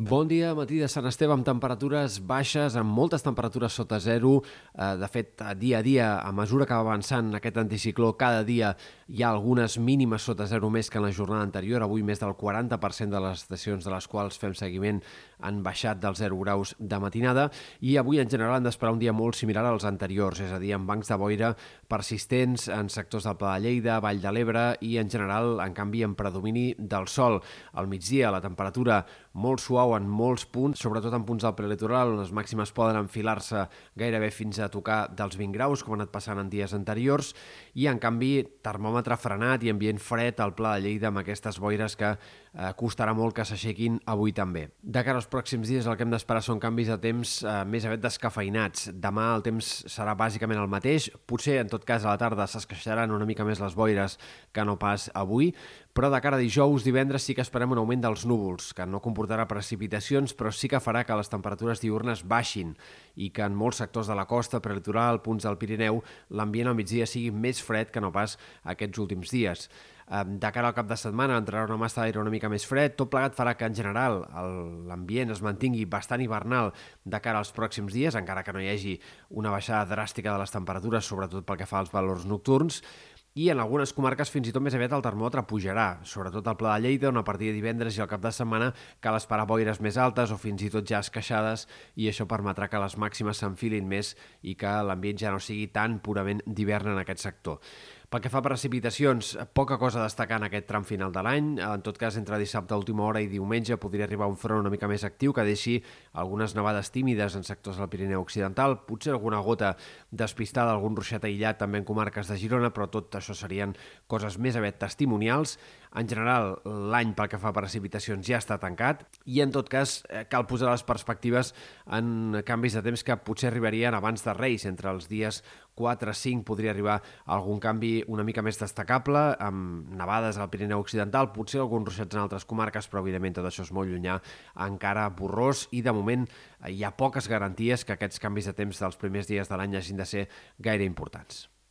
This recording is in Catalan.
Bon dia, matí de Sant Esteve amb temperatures baixes, amb moltes temperatures sota zero. Eh, de fet, dia a dia, a mesura que va avançant aquest anticicló, cada dia hi ha algunes mínimes sota zero més que en la jornada anterior. Avui més del 40% de les estacions de les quals fem seguiment han baixat dels 0 graus de matinada i avui en general han d'esperar un dia molt similar als anteriors, és a dir, amb bancs de boira persistents en sectors del Pla de Lleida, Vall de l'Ebre i en general, en canvi, en predomini del sol. Al migdia la temperatura molt suau en molts punts, sobretot en punts del prelitoral, on les màximes poden enfilar-se gairebé fins a tocar dels 20 graus, com ha anat passant en dies anteriors, i en canvi termòmetre frenat i ambient fred al Pla de Lleida amb aquestes boires que eh, costarà molt que s'aixequin avui també. De cara als pròxims dies el que hem d'esperar són canvis de temps eh, més aviat descafeinats. Demà el temps serà bàsicament el mateix, potser en tot cas a la tarda s'esqueixaran una mica més les boires que no pas avui, però de cara a dijous, divendres sí que esperem un augment dels núvols, que no comportarà precipitacions, però sí que farà que les temperatures diurnes baixin i que en molts sectors de la costa, prelitoral, punts del Pirineu, l'ambient al migdia sigui més fred que no pas aquests últims dies. De cara al cap de setmana entrarà una massa d'aire una mica més fred, tot plegat farà que en general l'ambient es mantingui bastant hivernal de cara als pròxims dies, encara que no hi hagi una baixada dràstica de les temperatures, sobretot pel que fa als valors nocturns, i en algunes comarques fins i tot més aviat el termòmetre pujarà, sobretot al Pla de Lleida, on a partir de divendres i al cap de setmana cal esperar boires més altes o fins i tot ja esqueixades i això permetrà que les màximes s'enfilin més i que l'ambient ja no sigui tan purament d'hivern en aquest sector. Pel que fa a precipitacions, poca cosa a destacar en aquest tram final de l'any. En tot cas, entre dissabte a última hora i diumenge podria arribar un front una mica més actiu que deixi algunes nevades tímides en sectors del Pirineu Occidental, potser alguna gota despistada, algun ruixat aïllat també en comarques de Girona, però tot això serien coses més aviat testimonials. En general, l'any pel que fa a precipitacions ja està tancat i, en tot cas, eh, cal posar les perspectives en canvis de temps que potser arribarien abans de Reis. Entre els dies 4 5 podria arribar algun canvi una mica més destacable, amb nevades al Pirineu Occidental, potser alguns ruixats en altres comarques, però evidentment tot això és molt llunyà, encara borrós, i de moment hi ha poques garanties que aquests canvis de temps dels primers dies de l'any hagin de ser gaire importants.